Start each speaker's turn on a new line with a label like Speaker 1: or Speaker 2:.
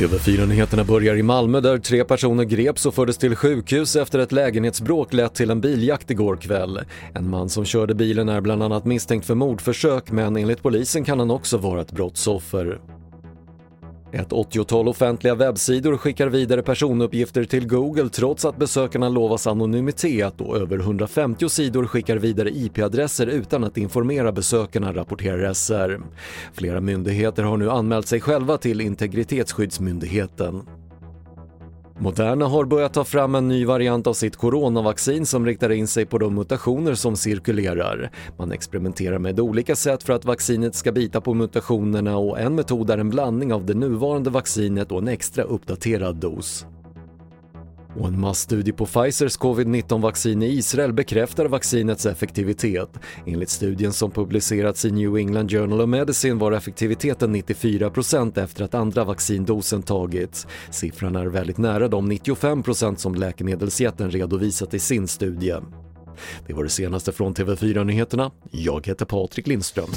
Speaker 1: TV4-nyheterna börjar i Malmö där tre personer greps och fördes till sjukhus efter ett lägenhetsbråk lett till en biljakt igår kväll. En man som körde bilen är bland annat misstänkt för mordförsök men enligt polisen kan han också vara ett brottsoffer. Ett 80-tal offentliga webbsidor skickar vidare personuppgifter till Google trots att besökarna lovas anonymitet och över 150 sidor skickar vidare IP-adresser utan att informera besökarna, rapporterar SR. Flera myndigheter har nu anmält sig själva till Integritetsskyddsmyndigheten. Moderna har börjat ta fram en ny variant av sitt coronavaccin som riktar in sig på de mutationer som cirkulerar. Man experimenterar med olika sätt för att vaccinet ska bita på mutationerna och en metod är en blandning av det nuvarande vaccinet och en extra uppdaterad dos. Och en massstudie på Pfizers covid-19-vaccin i Israel bekräftar vaccinets effektivitet. Enligt studien som publicerats i New England Journal of Medicine var effektiviteten 94% efter att andra vaccindosen tagits. Siffran är väldigt nära de 95% som läkemedelsjätten redovisat i sin studie. Det var det senaste från TV4 Nyheterna. Jag heter Patrik Lindström.